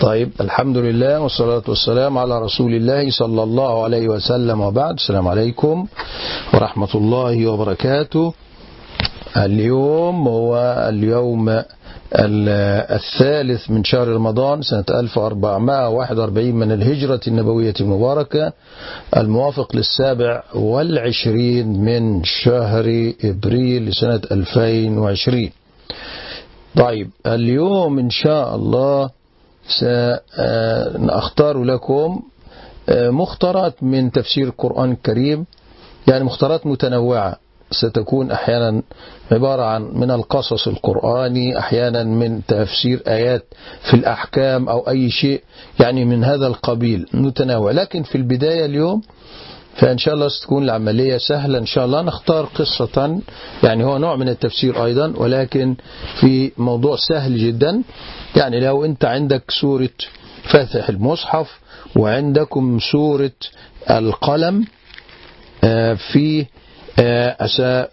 طيب الحمد لله والصلاة والسلام على رسول الله صلى الله عليه وسلم وبعد. السلام عليكم ورحمة الله وبركاته. اليوم هو اليوم الثالث من شهر رمضان سنة 1441 من الهجرة النبوية المباركة الموافق للسابع والعشرين من شهر إبريل لسنة 2020 طيب اليوم إن شاء الله سأختار لكم مختارات من تفسير القرآن الكريم يعني مختارات متنوعة. ستكون أحيانا عبارة عن من القصص القرآني أحيانا من تفسير آيات في الأحكام أو أي شيء يعني من هذا القبيل متنوع لكن في البداية اليوم فإن شاء الله ستكون العملية سهلة. إن شاء الله نختار قصة يعني هو نوع من التفسير أيضا ولكن في موضوع سهل جدا. يعني لو أنت عندك سورة فاتح المصحف وعندكم سورة القلم في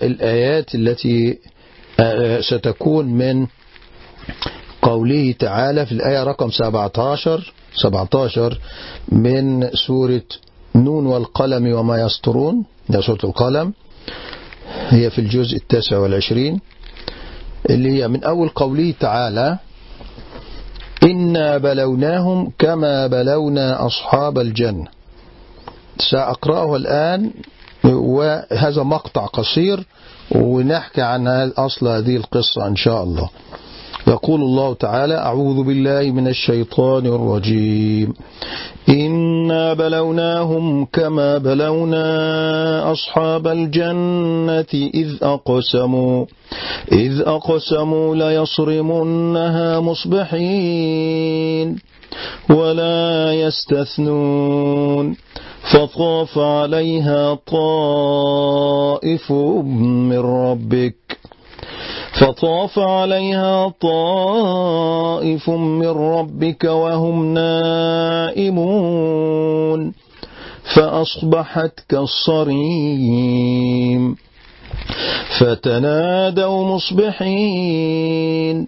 الآيات التي ستكون من قوله تعالى في الآية رقم 17 17 من سورة نون والقلم وما يسطرون هي سورة القلم هي في الجزء التاسع والعشرين اللي هي من أول قوله تعالى إنا بلوناهم كما بلونا أصحاب الجنة. سأقرأه الآن وهذا مقطع قصير ونحكي عن أصل هذه القصة إن شاء الله. يقول الله تعالى أعوذ بالله من الشيطان الرجيم. إنا بلوناهم كما بلونا أصحاب الجنة إذ أقسموا إذ أقسموا ليصرمنها مصبحين ولا يستثنون فطاف عليها طائف من ربك. فطاف عليها طائف من ربك وهم نائمون فأصبحت كالصريم فتنادوا مصبحين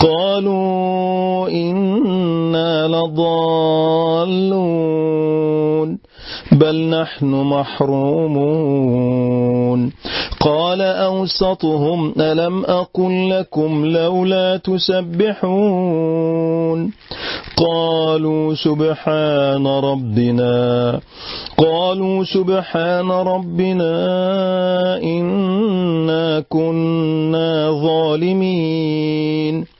قالوا إنا لضالون بل نحن محرومون. قال أوسطهم ألم أقل لكم لولا تسبحون؟ قالوا سبحان ربنا. قالوا سبحان ربنا إنا كنا ظالمين.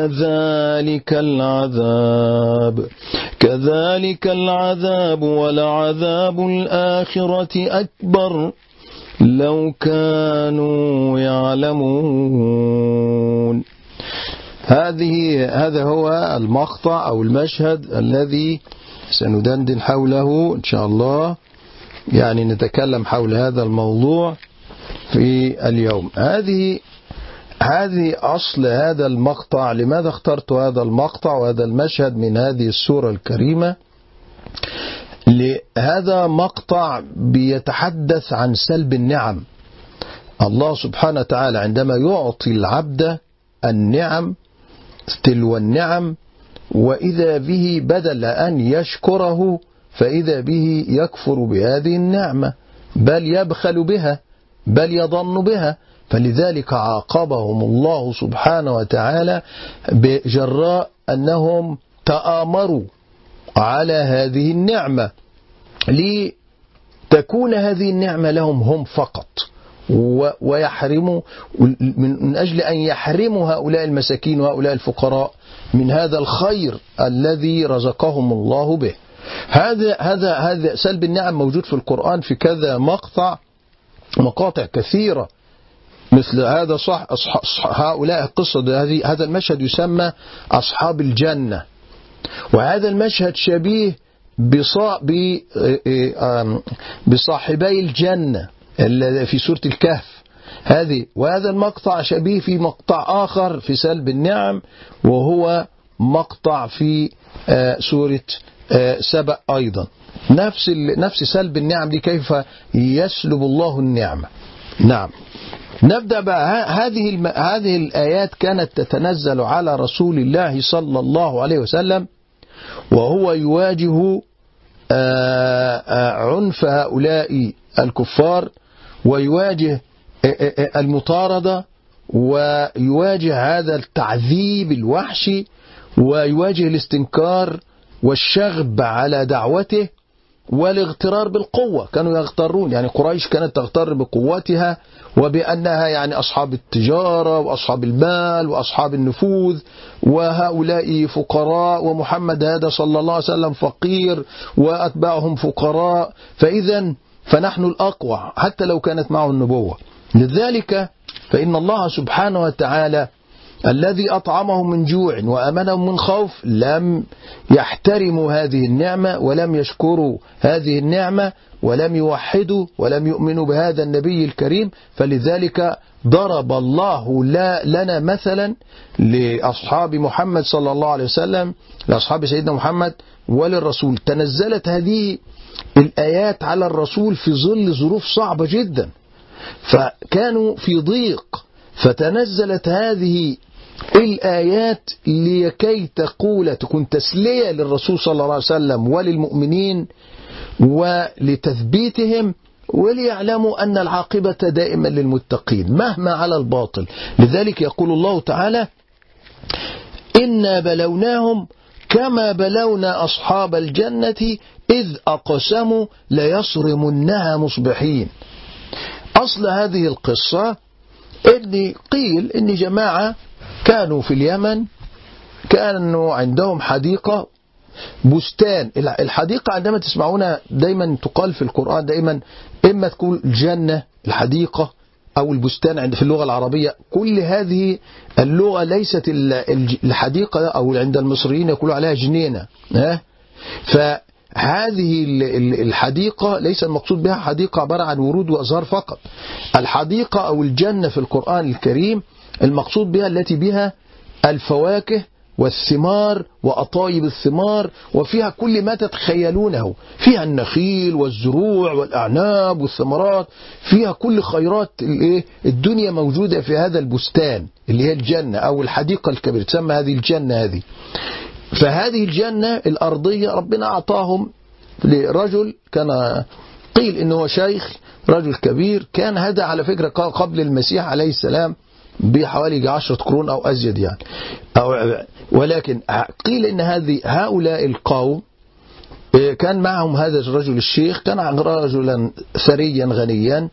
كذلك العذاب. كذلك العذاب ولعذاب الآخرة أكبر. لو كانوا يعلمون. هذه هذا هو المقطع أو المشهد الذي سندندن حوله إن شاء الله. يعني نتكلم حول هذا الموضوع في اليوم. هذه هذه أصل هذا المقطع. لماذا اخترت هذا المقطع وهذا المشهد من هذه السورة الكريمة؟ هذا مقطع بيتحدث عن سلب النعم. الله سبحانه وتعالى عندما يعطي العبد النعم تلو النعم وإذا به بدل أن يشكره فإذا به يكفر بهذه النعمة. بل يبخل بها بل يظن بها. فلذلك عاقبهم الله سبحانه وتعالى بجراء أنهم تآمروا على هذه النعمة. لتكون هذه النعمة لهم هم فقط ويحرموا من أجل أن يحرموا هؤلاء المساكين وهؤلاء الفقراء من هذا الخير الذي رزقهم الله به. هذا هذا هذا سلب النعم موجود في القرآن في كذا مقطع مقاطع كثيرة. مثل هذا صح هؤلاء القصة هذا المشهد يسمى أصحاب الجنة. وهذا المشهد شبيه بصاحبي الجنة في سورة الكهف. هذه وهذا المقطع شبيه في مقطع آخر في سلب النعم وهو مقطع في سورة سبأ أيضا. نفس نفس سلب النعم دي كيف يسلب الله النعمة. نعم. نبدأ بقى. هذه هذه الآيات كانت تتنزل على رسول الله صلى الله عليه وسلم وهو يواجه عنف هؤلاء الكفار ويواجه المطاردة ويواجه هذا التعذيب الوحشي ويواجه الاستنكار والشغب على دعوته والاغترار بالقوة. كانوا يغترون يعني قريش كانت تغتر بقوتها وبأنها يعني أصحاب التجارة وأصحاب المال وأصحاب النفوذ. وهؤلاء فقراء ومحمد هذا صلى الله عليه وسلم فقير وأتباعهم فقراء. فإذا فنحن الأقوى حتى لو كانت معه النبوة. لذلك فإن الله سبحانه وتعالى الذي أطعمهم من جوع وأمنهم من خوف لم يحترموا هذه النعمة ولم يشكروا هذه النعمة ولم يوحدوا ولم يؤمنوا بهذا النبي الكريم فلذلك ضرب الله لا لنا مثلا لأصحاب محمد صلى الله عليه وسلم لأصحاب سيدنا محمد وللرسول. تنزلت هذه الآيات على الرسول في ظل ظروف صعبة جدا فكانوا في ضيق فتنزلت هذه الآيات لكي تقول تكون تسلية للرسول صلى الله عليه وسلم وللمؤمنين ولتثبيتهم وليعلموا أن العاقبة دائما للمتقين مهما على الباطل. لذلك يقول الله تعالى إنا بلوناهم كما بلونا أصحاب الجنة إذ أقسموا ليصرمنها مصبحين. أصل هذه القصة إن قيل إن جماعة كانوا في اليمن كانوا عندهم حديقة بستان. الحديقة عندما تسمعونها دايما تقال في القرآن دايما إما تكون الجنة الحديقة أو البستان عند في اللغة العربية. كل هذه اللغة ليست الحديقة أو عند المصريين يقولوا عليها جنينة. فهذه الحديقة ليس المقصود بها. حديقة عبارة عن ورود وأزهار فقط. الحديقة أو الجنة في القرآن الكريم المقصود بها التي بها الفواكه والثمار وأطايب الثمار وفيها كل ما تتخيلونه. فيها النخيل والزروع والأعناب والثمرات. فيها كل خيرات الدنيا موجودة في هذا البستان اللي هي الجنة أو الحديقة الكبيرة تسمى هذه الجنة هذه. فهذه الجنة الأرضية ربنا أعطاهم لرجل كان قيل إنه شيخ رجل كبير. كان هذا على فكرة قبل المسيح عليه السلام. بحوالي عشرة قرون أو أزيد يعني. أو ولكن قيل إن هذه هؤلاء القوم كان معهم هذا الرجل الشيخ كان رجلا ثريا غنيا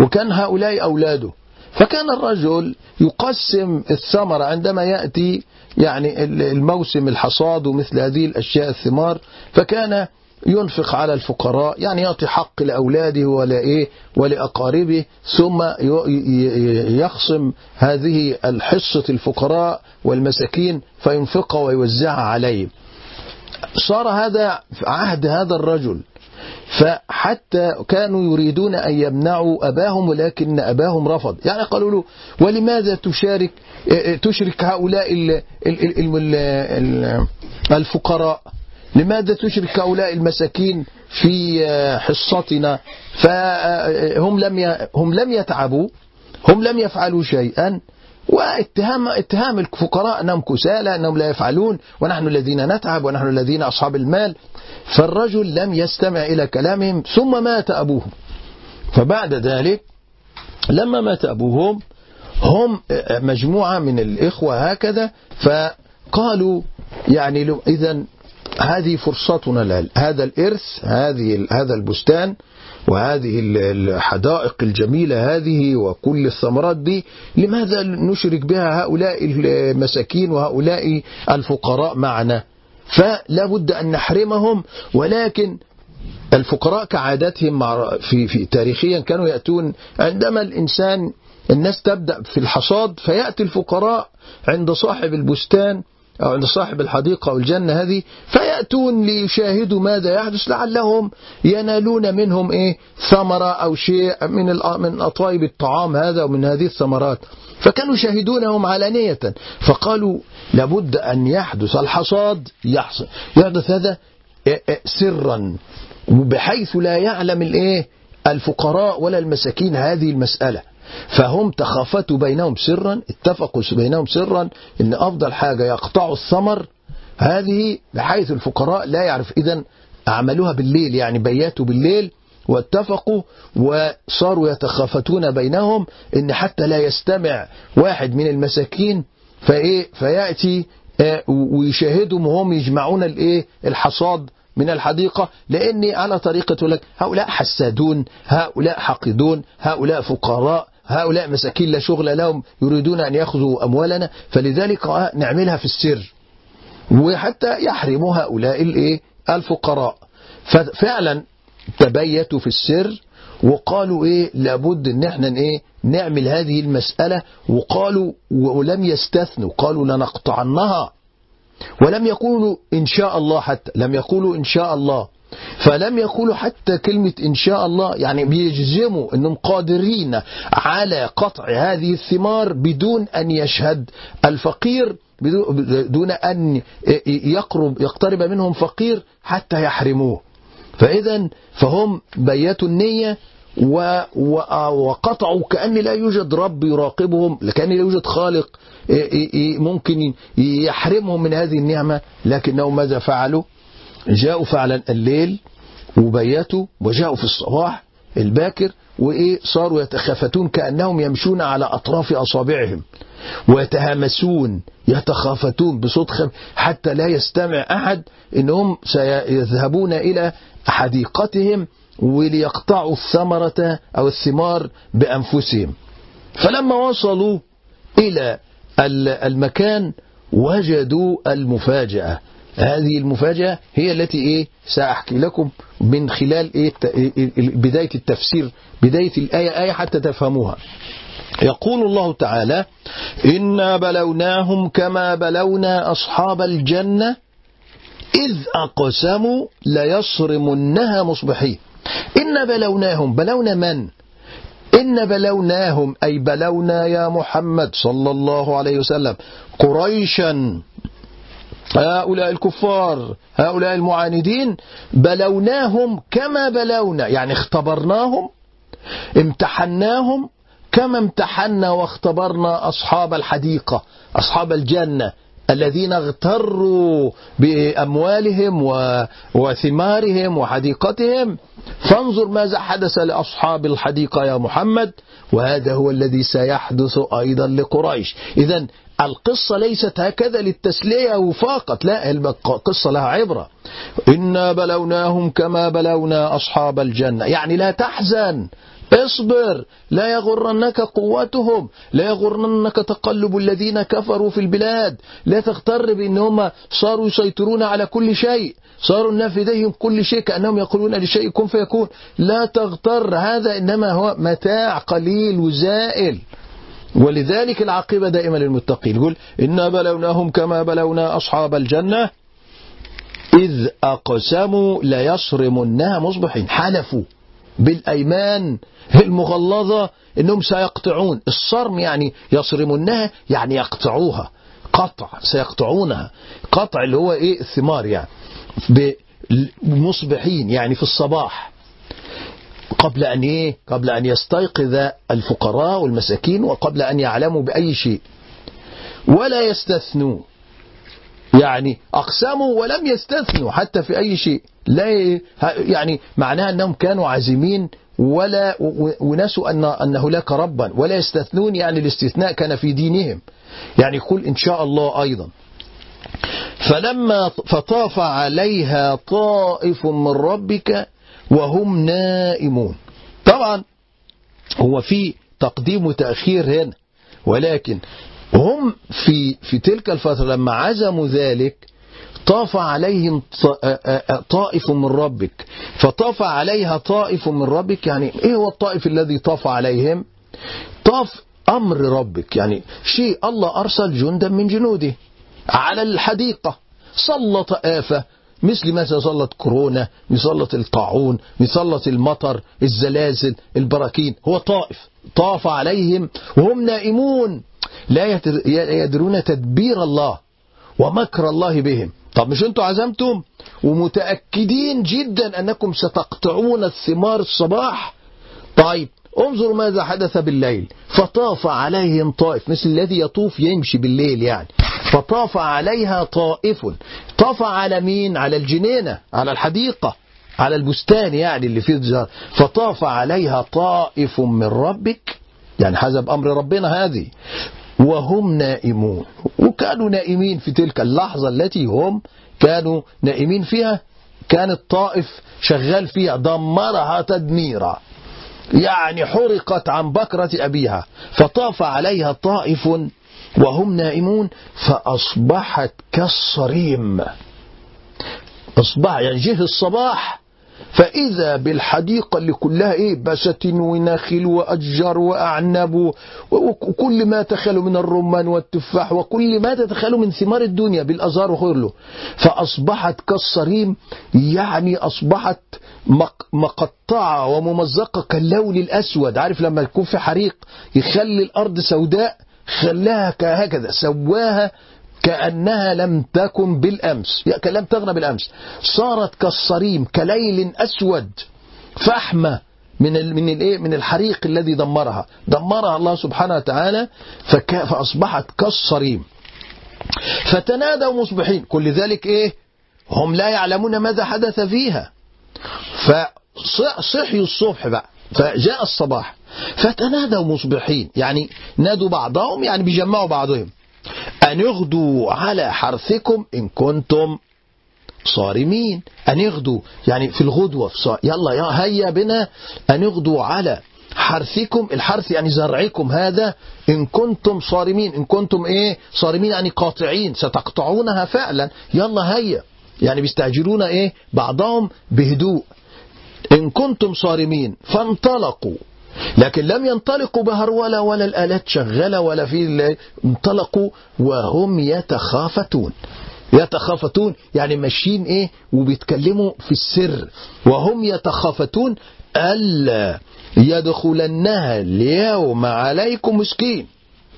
وكان هؤلاء أولاده. فكان الرجل يقسم الثمر عندما يأتي يعني الموسم الحصاد ومثل هذه الأشياء الثمار فكان ينفق على الفقراء يعني يعطي حق لأولاده ولا إيه ولأقاربه ثم يخصم هذه الحصة الفقراء والمساكين فينفقها ويوزعها عليهم. صار هذا عهد هذا الرجل فحتى كانوا يريدون أن يمنعوا أباهم ولكن أباهم رفض. يعني قالوا له ولماذا تشارك تشرك هؤلاء الفقراء؟ لماذا تشرك هؤلاء المساكين في حصتنا؟ فهم لم هم لم يتعبوا هم لم يفعلوا شيئا واتهام اتهام الفقراء انهم كسالى انهم لا يفعلون ونحن الذين نتعب ونحن الذين أصحاب المال. فالرجل لم يستمع إلى كلامهم ثم مات أبوهم. فبعد ذلك لما مات أبوهم هم مجموعة من الإخوة هكذا فقالوا يعني اذا هذه فرصتنا الآن هذا الإرث هذه هذا البستان وهذه الحدائق الجميلة هذه وكل الثمرات دي. لماذا نشرك بها هؤلاء المساكين وهؤلاء الفقراء معنا؟ فلا بد أن نحرمهم ولكن الفقراء كعادتهم في, في تاريخيا كانوا يأتون. عندما الإنسان الناس تبدأ في الحصاد فيأتي الفقراء عند صاحب البستان أو عند صاحب الحديقة أو الجنة هذه فيأتون ليشاهدوا ماذا يحدث لعلهم ينالون منهم إيه؟ ثمرة أو شيء من من أطايب الطعام هذا ومن هذه الثمرات. فكانوا يشاهدونهم علانية. فقالوا لابد أن يحدث الحصاد يحصل يحدث هذا سرا. بحيث لا يعلم الإيه؟ الفقراء ولا المساكين هذه المسألة. فهم تخافتوا بينهم سرا اتفقوا بينهم سرا إن أفضل حاجة يقطعوا الثمر هذه بحيث الفقراء لا يعرف. اذا عملوها بالليل يعني بياتوا بالليل واتفقوا وصاروا يتخافتون بينهم إن حتى لا يستمع واحد من المساكين فإيه فيأتي ويشاهدهم وهم يجمعون الإيه الحصاد من الحديقة. لأني على طريقة لك هؤلاء حسادون هؤلاء حقدون هؤلاء فقراء. هؤلاء مساكين لا شغل لهم يريدون أن يأخذوا أموالنا فلذلك نعملها في السر. وحتى يحرموا هؤلاء الإيه؟ الفقراء. ففعلا تبيتوا في السر وقالوا إيه؟ لابد إن إحنا إيه؟ نعمل هذه المسألة. وقالوا ولم يستثنوا قالوا لنقطعنها. ولم يقولوا إن شاء الله حتى لم يقولوا إن شاء الله. فلم يقولوا حتى كلمة إن شاء الله يعني بيجزموا أنهم قادرين على قطع هذه الثمار بدون أن يشهد الفقير دون أن يقرب يقترب منهم فقير حتى يحرموه. فإذا فهم بيتوا النية وقطعوا كأن لا يوجد رب يراقبهم كأن لا يوجد خالق ممكن يحرمهم من هذه النعمة لكنهم ماذا فعلوا؟ جاءوا فعلا الليل وبيتوا وجاءوا في الصباح الباكر وإيه صاروا يتخافتون كأنهم يمشون على أطراف أصابعهم ويتهامسون يتخافتون بصوت خم حتى لا يستمع أحد إنهم سيذهبون إلى حديقتهم وليقطعوا الثمرة أو الثمار بأنفسهم. فلما وصلوا إلى المكان وجدوا المفاجأة. هذه المفاجأة هي التي إيه؟ سأحكي لكم من خلال إيه؟ بداية التفسير بداية الآية آية حتى تفهموها. يقول الله تعالى إنا بلوناهم كما بلونا أصحاب الجنة إذ أقسموا ليصرمنها مصبحين. إن بلوناهم. بلونا من؟ إن بلوناهم. أي بلونا يا محمد صلى الله عليه وسلم. قريشا هؤلاء الكفار هؤلاء المعاندين بلوناهم كما بلونا يعني اختبرناهم امتحناهم كما امتحنا واختبرنا أصحاب الحديقة أصحاب الجنة الذين اغتروا بأموالهم وثمارهم وحديقتهم. فانظر ماذا حدث لأصحاب الحديقة يا محمد وهذا هو الذي سيحدث أيضا لقريش. إذا القصة ليست هكذا للتسلية فقط لا القصة لها عبرة. إنا بلوناهم كما بلونا أصحاب الجنة. يعني لا تحزن اصبر لا يغرنك قوتهم لا يغرنك تقلب الذين كفروا في البلاد. لا تغتر بأنهم صاروا يسيطرون على كل شيء صاروا الناس لديهم كل شيء كأنهم يقولون لشيء كن فيكون. لا تغتر هذا إنما هو متاع قليل وزائل. ولذلك العاقبة دائما للمتقين. يقول إنا بلوناهم كما بلونا أصحاب الجنة إذ أقسموا ليصرمنها مصبحين. حلفوا بالأيمان المغلظة إنهم سيقطعون. الصرم يعني يصرمونها يعني يقطعوها. قطع سيقطعونها. قطع اللي هو إيه؟ الثمار يعني. مصبحين يعني في الصباح. قبل أن إيه قبل أن يستيقظ الفقراء والمساكين وقبل أن يعلموا بأي شيء. ولا يستثنوا. يعني أقسموا ولم يستثنوا حتى في أي شيء. لا يعني معناها أنهم كانوا عازمين ولا ونسوا أن أن هناك ربا. ولا يستثنون يعني الاستثناء كان في دينهم. يعني يقول إن شاء الله أيضا. فلما فطاف عليها طائف من ربك وهم نائمون. طبعا هو في تقديم وتأخير هنا ولكن هم في في تلك الفترة لما عزموا ذلك طاف عليهم طائف من ربك. فطاف عليها طائف من ربك يعني إيه هو الطائف الذي طاف عليهم؟ طاف أمر ربك يعني شيء الله أرسل جندا من جنوده على الحديقة سلط آفة مثل ما سلط كورونا يسلط الطاعون يسلط المطر الزلازل البراكين. هو طائف طاف عليهم وهم نائمون. لا يدرون تدبير الله ومكر الله بهم. طب مش أنتوا عزمتم؟ ومتأكدين جدا أنكم ستقطعون الثمار الصباح. طيب انظروا ماذا حدث بالليل. فطاف عليهم طائف مثل الذي يطوف يمشي بالليل يعني. فطاف عليها طائف. طاف على مين؟ على الجنينة على الحديقة على البستان يعني اللي فيه الزهر فطاف عليها طائف من ربك يعني حسب أمر ربنا هذه. وهم نائمون. وكانوا نائمين في تلك اللحظة التي هم كانوا نائمين فيها. كان الطائف شغال فيها دمرها تدميرا. يعني حرقت عن بكرة أبيها. فطاف عليها طائف وهم نائمون فأصبحت كالصريم. أصبح يعني جه الصباح. فإذا بالحديقة اللي كلها إيه؟ بساتين ونخيل وأشجار وأعنب وكل ما تخلوا من الرمان والتفاح وكل ما تتخيلوا من ثمار الدنيا بالأزهار وخيرله فأصبحت كالصريم يعني أصبحت مقطعة وممزقة كاللون الأسود. عارف لما يكون في حريق يخلي الأرض سوداء؟ خلاها هكذا سواها كأنها لم تكن بالأمس لم تغنى بالأمس. صارت كالصريم كليل أسود فحمة من من الإيه؟ من الحريق الذي دمرها. دمرها الله سبحانه وتعالى فأصبحت كالصريم. فتنادوا مصبحين. كل ذلك إيه؟ هم لا يعلمون ماذا حدث فيها. فصحيوا الصبح بقى. فجاء الصباح فتنادوا مصبحين يعني نادوا بعضهم يعني بيجمعوا بعضهم. أن يغدوا على حرثكم إن كنتم صارمين. أن يغدوا يعني في الغدوة في صار يلا يا هيا بنا. أن يغدوا على حرثكم الحرث يعني زرعكم هذا. إن كنتم صارمين إن كنتم إيه؟ صارمين يعني قاطعين ستقطعونها فعلا. يلا هيا. يعني بيستعجلون إيه؟ بعضهم بهدوء. إن كنتم صارمين فانطلقوا. لكن لم ينطلقوا بهرولة ولا الآلات شغالة ولا في انطلقوا وهم يتخافتون. يتخافتون يعني ماشيين إيه؟ وبيتكلموا في السر. وهم يتخافتون ألا يدخلنها اليوم عليكم مسكين.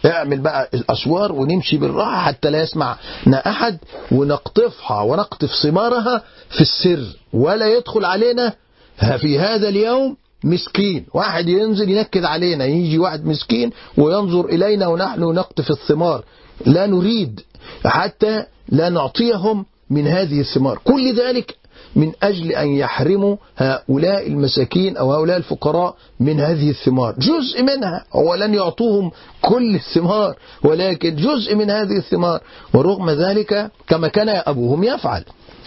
اعمل بقى الأسوار ونمشي بالراحة حتى لا يسمعنا أحد ونقطفها ونقطف ثمارها في السر. ولا يدخل علينا في هذا اليوم مسكين. واحد ينزل ينكد علينا يجي واحد مسكين وينظر إلينا ونحن نقطف الثمار. لا نريد حتى لا نعطيهم من هذه الثمار. كل ذلك من أجل أن يحرموا هؤلاء المساكين أو هؤلاء الفقراء من هذه الثمار. جزء منها هو لن يعطوهم كل الثمار ولكن جزء من هذه الثمار. ورغم ذلك كما كان أبوهم يفعل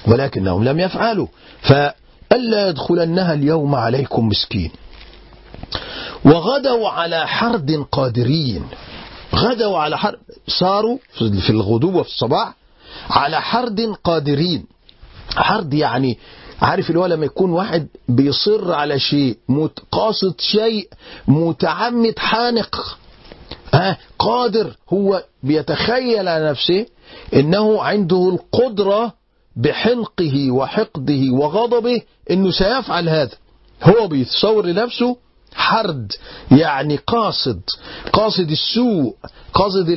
ولكنهم لم يفعلوا. ف ألا يدخلنها اليوم عليكم مسكين. وغدوا على حرد قادرين. غدوا على حرد صاروا في الغدو وفي الصباح على حرد قادرين. حرد يعني عارف اللي هو لما يكون واحد بيصر على شيء قاصد شيء متعمد حانق. ها قادر. هو بيتخيل على نفسه إنه عنده القدرة بحنقه وحقده وغضبه إنه سيفعل هذا. هو بيتصور لنفسه حرد يعني قاصد قاصد السوء قاصد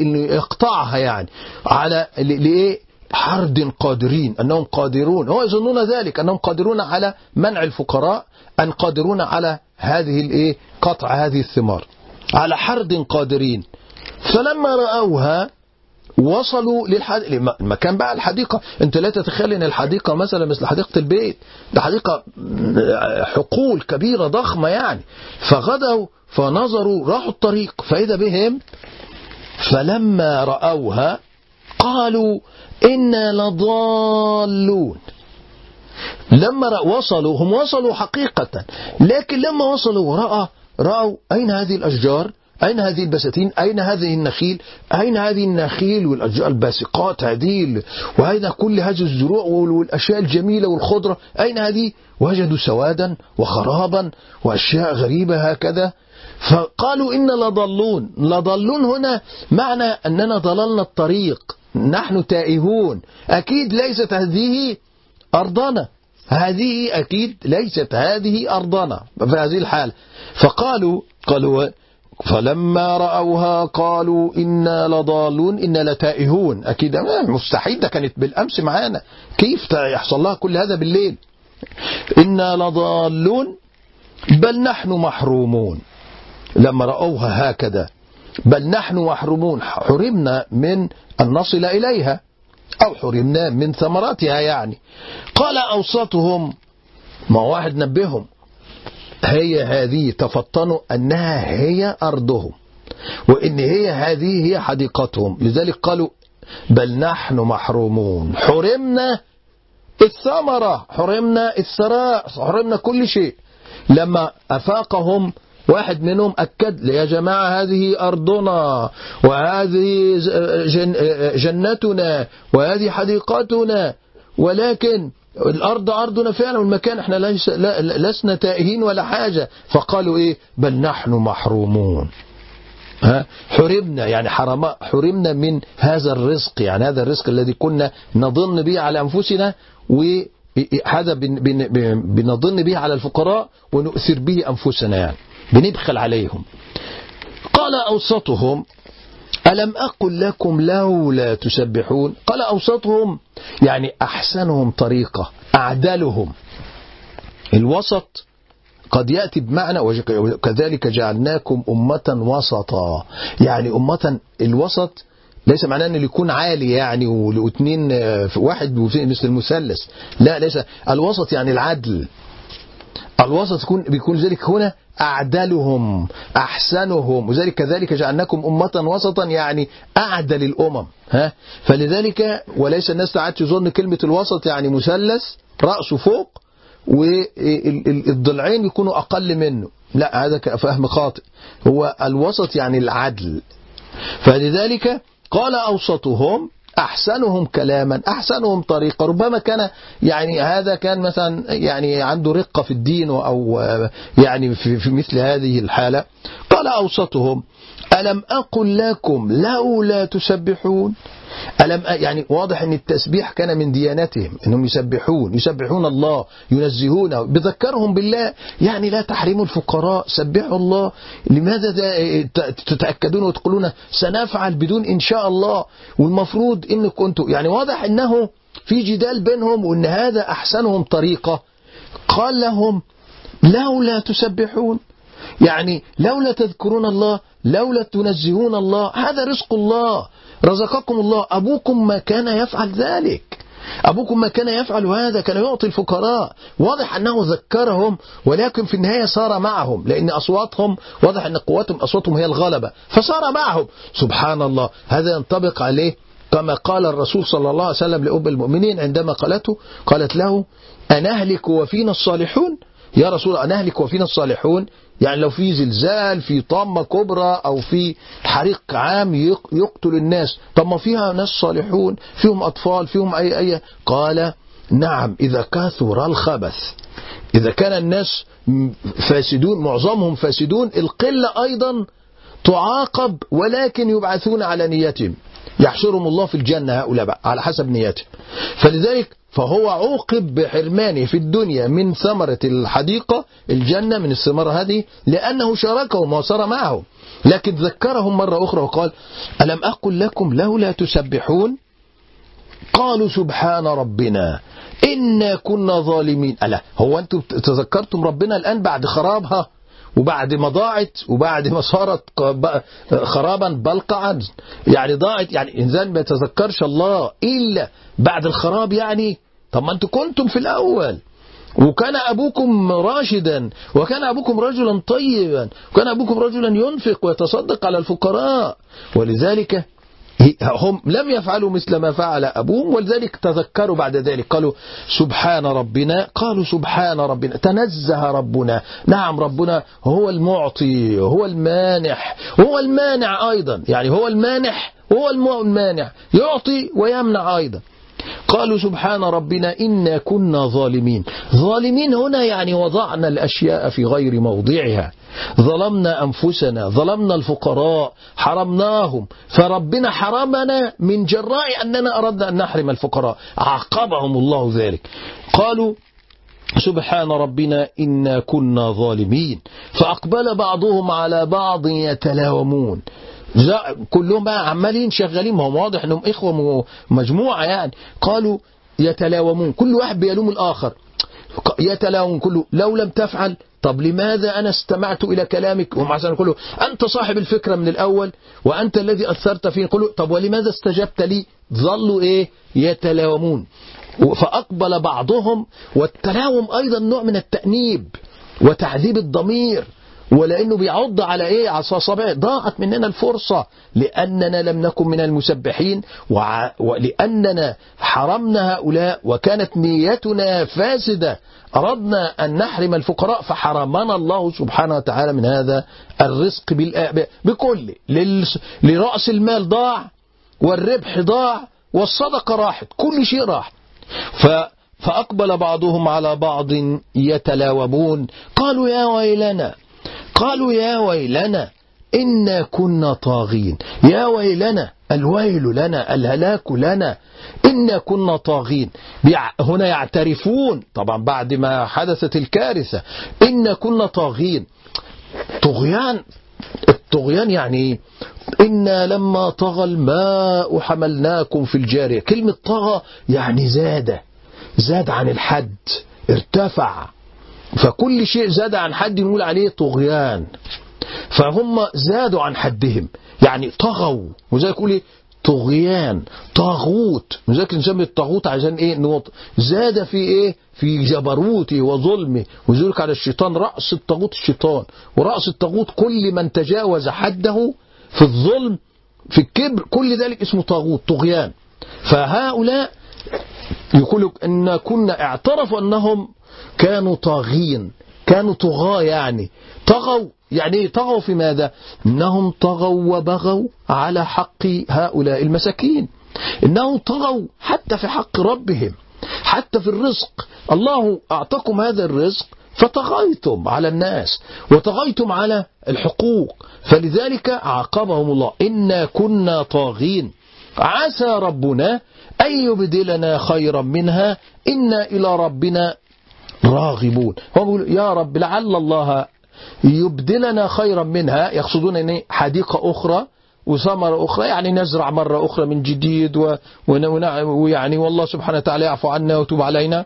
إنه يقطعها يعني. على لإيه؟ حرد قادرين أنهم قادرون. هو يظنون ذلك أنهم قادرون على منع الفقراء أن قادرون على هذه الإيه؟ قطع هذه الثمار. على حرد قادرين. فلما رأوها وصلوا للحديقة المكان بقى الحديقة. انت لا تتخيل ان الحديقة مثلا مثل حديقة البيت ده حديقة حقول كبيرة ضخمة يعني. فغدوا فنظروا راحوا الطريق. فإذا بهم فلما رأوها قالوا إنا لضالون. لما وصلوا هم وصلوا حقيقة. لكن لما وصلوا ورأى رأوا أين هذه الأشجار؟ أين هذه البساتين؟ أين هذه النخيل؟ أين هذه النخيل والأشجار الباسقات هذه؟ وأين كل هذه الزروع والأشياء الجميلة والخضرة. أين هذه؟ وجدوا سوادا وخرابا وأشياء غريبة هكذا. فقالوا إن لضلون لضلون هنا معنى أننا ضللنا الطريق. نحن تائهون. أكيد ليست هذه أرضنا. هذه أكيد ليست هذه أرضنا. في هذه الحالة فقالوا قالوا فلما رأوها قالوا إنا لضالون إنا لتائهون. أكيد مستحيل ده كانت بالأمس معانا. كيف يحصل لها كل هذا بالليل؟ إنا لضالون بل نحن محرومون. لما رأوها هكذا بل نحن محرومون. حرمنا من أن نصل إليها أو حرمنا من ثمراتها يعني. قال أوسطهم ما واحد نبههم. هي هذه تفطنوا أنها هي أرضهم وإن هي هذه هي حديقتهم. لذلك قالوا بل نحن محرومون. حرمنا الثمرة حرمنا الثراء حرمنا كل شيء. لما أفاقهم واحد منهم أكد يا جماعة هذه أرضنا وهذه جن جنتنا وهذه حديقتنا ولكن الأرض أرضنا فعلا والمكان إحنا ليس لسنا تائهين ولا حاجة. فقالوا إيه؟ بل نحن محرومون. ها؟ حرمنا يعني حرم حرمنا من هذا الرزق يعني هذا الرزق الذي كنا نظن به على أنفسنا وهذا بنظن به على الفقراء ونؤثر به أنفسنا يعني. بنبخل عليهم. قال أوسطهم ألم أقل لكم لولا تسبحون قال أوسطهم يعني أحسنهم طريقة أعدلهم. الوسط قد يأتي بمعنى وكذلك جعلناكم أمة وسطا. يعني أمة الوسط ليس معناه إنه يكون عالي يعني واثنين واحد مثل المثلث. لا ليس. الوسط يعني العدل. الوسط يكون بيكون ذلك هنا أعدلهم أحسنهم. وذلك كذلك جعلناكم أمة وسطا يعني أعدل الأمم. ها؟ فلذلك وليس الناس تعاد تظن كلمة الوسط يعني مثلث رأسه فوق والضلعين يكونوا أقل منه. لا هذا فهم خاطئ. هو الوسط يعني العدل. فلذلك قال أوسطهم أحسنهم كلاما أحسنهم طريقة. ربما كان يعني هذا كان مثلا يعني عنده رقة في الدين أو يعني في, مثل هذه الحالة. قال أوسطهم ألم أقل لكم لولا تسبحون؟ ألم يعني واضح أن التسبيح كان من ديانتهم أنهم يسبحون يسبحون الله ينزهونه بذكرهم بالله. يعني لا تحرموا الفقراء سبحوا الله. لماذا تتأكدون وتقولون سنفعل بدون إن شاء الله؟ والمفروض إن كنتم يعني واضح أنه في جدال بينهم وأن هذا أحسنهم طريقة. قال لهم لولا تسبحون يعني لولا تذكرون الله لولا تنزهون الله هذا رزق الله. رزقكم الله. أبوكم ما كان يفعل ذلك. أبوكم ما كان يفعل هذا كان يعطي الفقراء. واضح أنه ذكرهم ولكن في النهاية صار معهم لأن أصواتهم واضح أن قوتهم أصواتهم هي الغلبة. فصار معهم. سبحان الله. هذا ينطبق عليه كما قال الرسول صلى الله عليه وسلم لأب المؤمنين عندما قالته قالت له أنهلك وفينا الصالحون؟ يا رسول الله أنهلك وفينا الصالحون؟ يعني لو في زلزال في طامة كبرى أو في حريق عام يقتل الناس طب ما فيها ناس صالحون فيهم أطفال فيهم أي أي قال نعم إذا كثر الخبث إذا كان الناس فاسدون معظمهم فاسدون القلة أيضا تعاقب ولكن يبعثون على نيتهم. يحشرهم الله في الجنة هؤلاء بقى على حسب نيتهم فلذلك فهو عوقب بحرمانه في الدنيا من ثمرة الحديقة الجنة من الثمرة هذه لأنه شاركهم وصار معهم لكن ذكرهم مرة أخرى وقال ألم أقل لكم لولا تسبحون؟ قالوا سبحان ربنا إنا كنا ظالمين. ألا هو أنتم تذكرتم ربنا الآن بعد خرابها؟ وبعد ما ضاعت وبعد ما صارت خرابا بلقعا. يعني ضاعت يعني الإنسان ما يتذكرش الله إلا بعد الخراب يعني طب ما أنتم كنتم في الأول. وكان أبوكم راشدا وكان أبوكم رجلا طيبا وكان أبوكم رجلا ينفق ويتصدق على الفقراء. ولذلك هم لم يفعلوا مثل ما فعل أبوهم ولذلك تذكروا بعد ذلك. قالوا سبحان ربنا قالوا سبحان ربنا تنزه ربنا. نعم ربنا هو المعطي هو المانح هو المانع أيضا. يعني هو المانح هو المانع يعطي ويمنع أيضا. قالوا سبحان ربنا إنا كنا ظالمين. ظالمين هنا يعني وضعنا الأشياء في غير موضعها. ظلمنا أنفسنا ظلمنا الفقراء حرمناهم. فربنا حرمنا من جراء أننا أردنا أن نحرم الفقراء. عاقبهم الله ذلك. قالوا سبحان ربنا إنا كنا ظالمين. فأقبل بعضهم على بعض يتلاومون. كلهم بقى عمالين شغالين ما هو واضح إنهم إخوة مجموعة يعني. قالوا يتلاومون كل واحد بيلوم الآخر. يتلاوم كله. لو لم تفعل طب لماذا أنا استمعت إلى كلامك؟ ومع ذلك كله أنت صاحب الفكرة من الأول وأنت الذي أثرت فيه. كله طب ولماذا استجبت لي؟ ظلوا إيه؟ يتلاومون. فأقبل بعضهم والتلاوم أيضا نوع من التأنيب وتعذيب الضمير. ولأنه بيعض على إيه؟ على صابع ضاعت مننا الفرصة. لأننا لم نكن من المسبحين وع... ولاننا حرمنا هؤلاء وكانت نيتنا فاسدة. أردنا أن نحرم الفقراء فحرمنا الله سبحانه وتعالى من هذا الرزق بالآ... بكل. لرأس المال ضاع والربح ضاع والصدقة راحت. كل شيء راح. ف فأقبل بعضهم على بعض يتلاومون. قالوا يا ويلنا قالوا يا ويلنا إنا كنا طاغين. يا ويلنا الويل لنا الهلاك لنا. إنا كنا طاغين. هنا يعترفون. طبعا بعد ما حدثت الكارثة. إنا كنا طاغين. طغيان الطغيان يعني إنا لما طغى الماء حملناكم في الجارية. كلمة طغى يعني زاد زاد عن الحد ارتفع. فكل شيء زاد عن حد نقول عليه طغيان. فهم زادوا عن حدهم. يعني طغوا. وزي يقول إيه؟ طغيان. طاغوت. وذلك نسمي الطاغوت عشان إيه؟ نوط زاد في إيه؟ في جبروته وظلمه. وذلك على الشيطان رأس الطاغوت الشيطان. ورأس الطاغوت كل من تجاوز حده في الظلم في الكبر كل ذلك اسمه طاغوت طغيان. فهؤلاء يقولوا إن كنا اعترفوا أنهم كانوا طاغين كانوا طغاة يعني. طغوا يعني إيه طغوا في ماذا؟ إنهم طغوا وبغوا على حق هؤلاء المساكين. إنهم طغوا حتى في حق ربهم حتى في الرزق. الله أعطاكم هذا الرزق فطغيتم على الناس وطغيتم على الحقوق. فلذلك عاقبهم الله إنا كنا طاغين. عسى ربنا أن يبدلنا خيرا منها. إنا إلى ربنا راغبون. بيقول يا رب لعل الله يبدلنا خيرا منها. يقصدون إن حديقة أخرى وثمرة أخرى يعني نزرع مرة أخرى من جديد. ويعني والله سبحانه وتعالى يعفو عنا ويتوب علينا.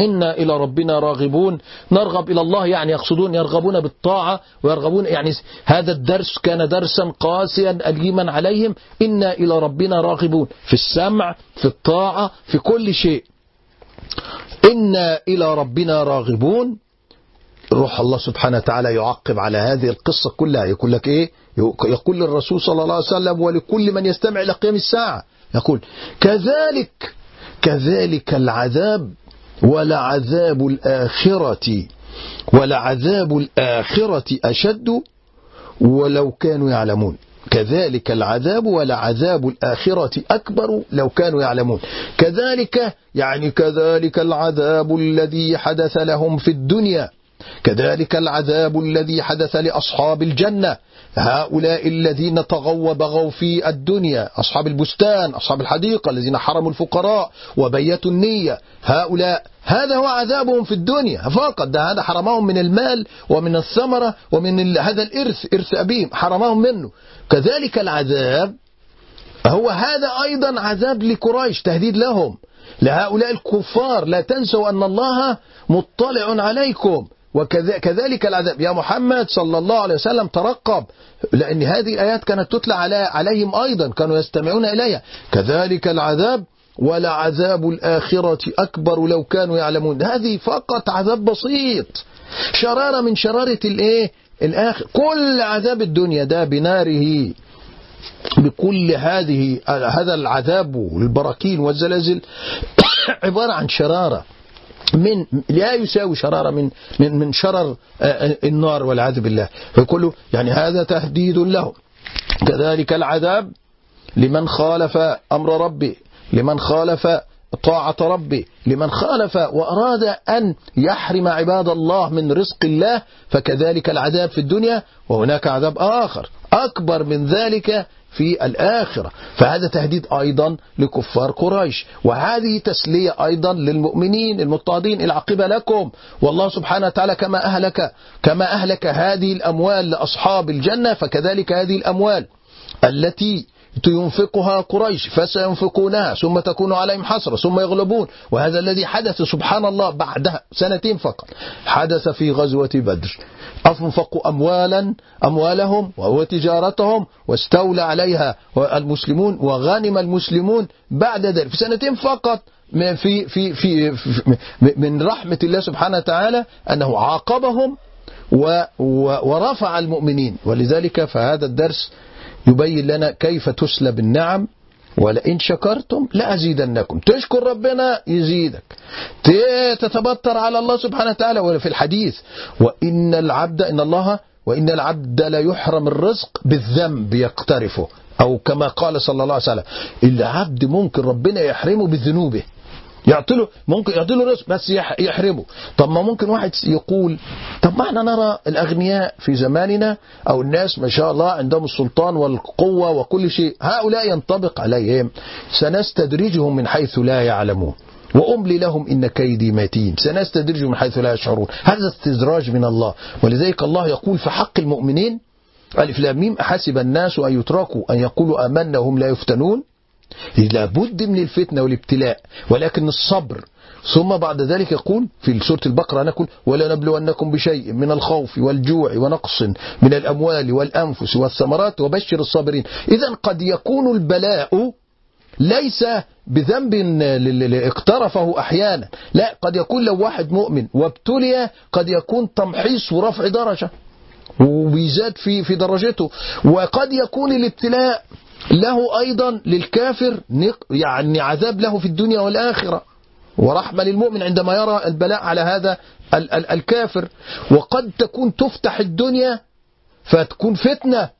إنا إلى ربنا راغبون. نرغب إلى الله يعني يقصدون يرغبون بالطاعة ويرغبون يعني هذا الدرس كان درسا قاسيا أليما عليهم. إنا إلى ربنا راغبون. في السمع في الطاعة في كل شيء. إنا إلى ربنا راغبون. روح الله سبحانه وتعالى يعقب على هذه القصة كلها. يقول لك إيه؟ يقول للرسول صلى الله عليه وسلم ولكل من يستمع إلى قيام الساعة. يقول كذلك كذلك العذاب ولعذاب الآخرة ولعذاب الآخرة أشد ولو كانوا يعلمون. كذلك العذاب ولعذاب الآخرة أكبر لو كانوا يعلمون. كذلك يعني كذلك العذاب الذي حدث لهم في الدنيا. كذلك العذاب الذي حدث لأصحاب الجنة. هؤلاء الذين طغوا وبغوا في الدنيا. أصحاب البستان أصحاب الحديقة الذين حرموا الفقراء وبيتوا النية. هؤلاء هذا هو عذابهم في الدنيا. فقط ده هذا حرمهم من المال ومن الثمرة ومن هذا الإرث إرث أبيهم. حرمهم منه. كذلك العذاب هو هذا أيضا عذاب لقريش تهديد لهم. لهؤلاء الكفار لا تنسوا أن الله مطلع عليكم. وكذلك العذاب. يا محمد صلى الله عليه وسلم ترقب لأن هذه الآيات كانت تتلى عليهم أيضا كانوا يستمعون إليها. كذلك العذاب ولعذاب الآخرة أكبر لو كانوا يعلمون. هذه فقط عذاب بسيط. شرارة من شرارة الإيه؟ الآخر كل عذاب الدنيا ده بناره. بكل هذه هذا العذاب والبراكين والزلازل عبارة عن شرارة. من لا يساوي شرارة من من من شرر النار والعياذ بالله. فكله يعني هذا تهديد لهم. كذلك العذاب لمن خالف أمر ربي لمن خالف طاعة ربي لمن خالف وأراد أن يحرم عباد الله من رزق الله فكذلك العذاب في الدنيا وهناك عذاب آخر. أكبر من ذلك في الآخرة. فهذا تهديد أيضا لكفار قريش. وهذه تسلية أيضا للمؤمنين المضطهدين. العقبة لكم. والله سبحانه وتعالى كما أهلك كما أهلك هذه الأموال لأصحاب الجنة فكذلك هذه الأموال التي ينفقها قريش فسينفقونها ثم تكون عليهم حسرة ثم يغلبون. وهذا الذي حدث سبحان الله بعدها سنتين فقط. حدث في غزوة بدر. أنفقوا أموالا أموالهم وهو تجارتهم واستولى عليها المسلمون وغنم المسلمون بعد ذلك. في سنتين فقط في في في, في من رحمة الله سبحانه وتعالى أنه عاقبهم ورفع المؤمنين. ولذلك فهذا الدرس يبين لنا كيف تسلب النعم ولئن شكرتم لأزيدنكم. تشكر ربنا يزيدك. تتبطر على الله سبحانه وتعالى وفي الحديث وإن العبد إن الله وإن العبد لا يحرم الرزق بالذنب يقترفه أو كما قال صلى الله عليه وسلم العبد ممكن ربنا يحرمه بذنوبه. يعطي له ممكن يعطي له رزق بس يحرمه. طب ما ممكن واحد يقول طب ما إحنا نرى الأغنياء في زماننا أو الناس ما شاء الله عندهم السلطان والقوة وكل شيء هؤلاء ينطبق عليهم. سنستدرجهم من حيث لا يعلمون. وأملي لهم إن كيدي متين. سنستدرجهم من حيث لا يشعرون. هذا استدراج من الله. ولذلك الله يقول في حق المؤمنين ألف لام أحسب الناس أن يتركوا أن يقولوا آمنا وهم لا يفتنون؟ لابد من الفتنة والابتلاء ولكن الصبر. ثم بعد ذلك يقول في سورة البقرة نقول ولنبلونكم بشيء من الخوف والجوع ونقص من الأموال والأنفس والثمرات وبشر الصابرين. إذا قد يكون البلاء ليس بذنب اقترفه أحيانا. لا قد يكون لو واحد مؤمن وابتلي قد يكون تمحيص ورفع درجة وبيزاد في في درجته. وقد يكون الابتلاء له أيضا للكافر يعني عذاب له في الدنيا والآخرة. ورحمة للمؤمن عندما يرى البلاء على هذا الكافر. وقد تكون تفتح الدنيا فتكون فتنة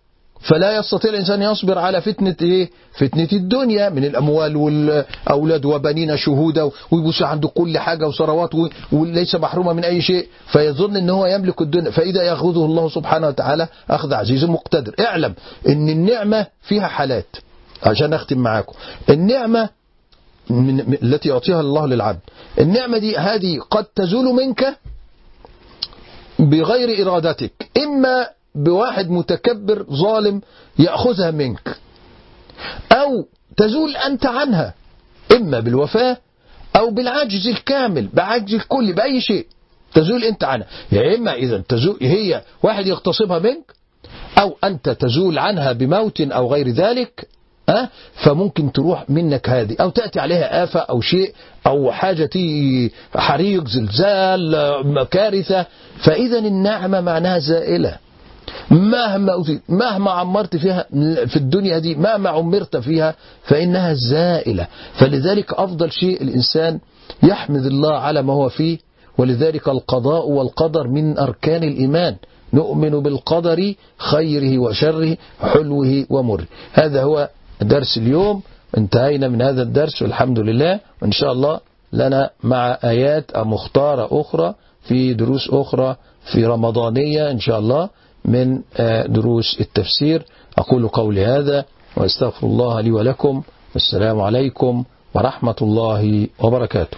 فلا يستطيع الإنسان يصبر على فتنة إيه؟ فتنة الدنيا من الأموال والأولاد وبنين شهودا ويبص عنده كل حاجة وثروات وليس محرومة من أي شيء. فيظن أن هو يملك الدنيا. فإذا يأخذه الله سبحانه وتعالى أخذ عزيز مقتدر. اعلم أن النعمة فيها حالات. عشان أختم معاكم. النعمة من التي يعطيها الله للعبد. النعمة دي هذه قد تزول منك بغير إرادتك. إما بواحد متكبر ظالم يأخذها منك. أو تزول أنت عنها إما بالوفاة أو بالعجز الكامل بعجز الكل بأي شيء تزول أنت عنها. يا إما إذا تزول هي واحد يغتصبها منك أو أنت تزول عنها بموت أو غير ذلك أه؟ فممكن تروح منك هذه. أو تأتي عليها آفة أو شيء أو حاجة حريق زلزال كارثة فإذا النعمة معناها زائلة. مهما أزيد مهما عمرت فيها في الدنيا دي مهما عمرت فيها فإنها زائلة. فلذلك أفضل شيء الإنسان يحمد الله على ما هو فيه ولذلك القضاء والقدر من أركان الإيمان. نؤمن بالقدر خيره وشره حلوة ومره. هذا هو درس اليوم. انتهينا من هذا الدرس والحمد لله. وإن شاء الله لنا مع آيات مختارة أخرى في دروس أخرى في رمضانية إن شاء الله. من دروس التفسير. أقول قولي هذا وأستغفر الله لي ولكم. والسلام عليكم ورحمة الله وبركاته.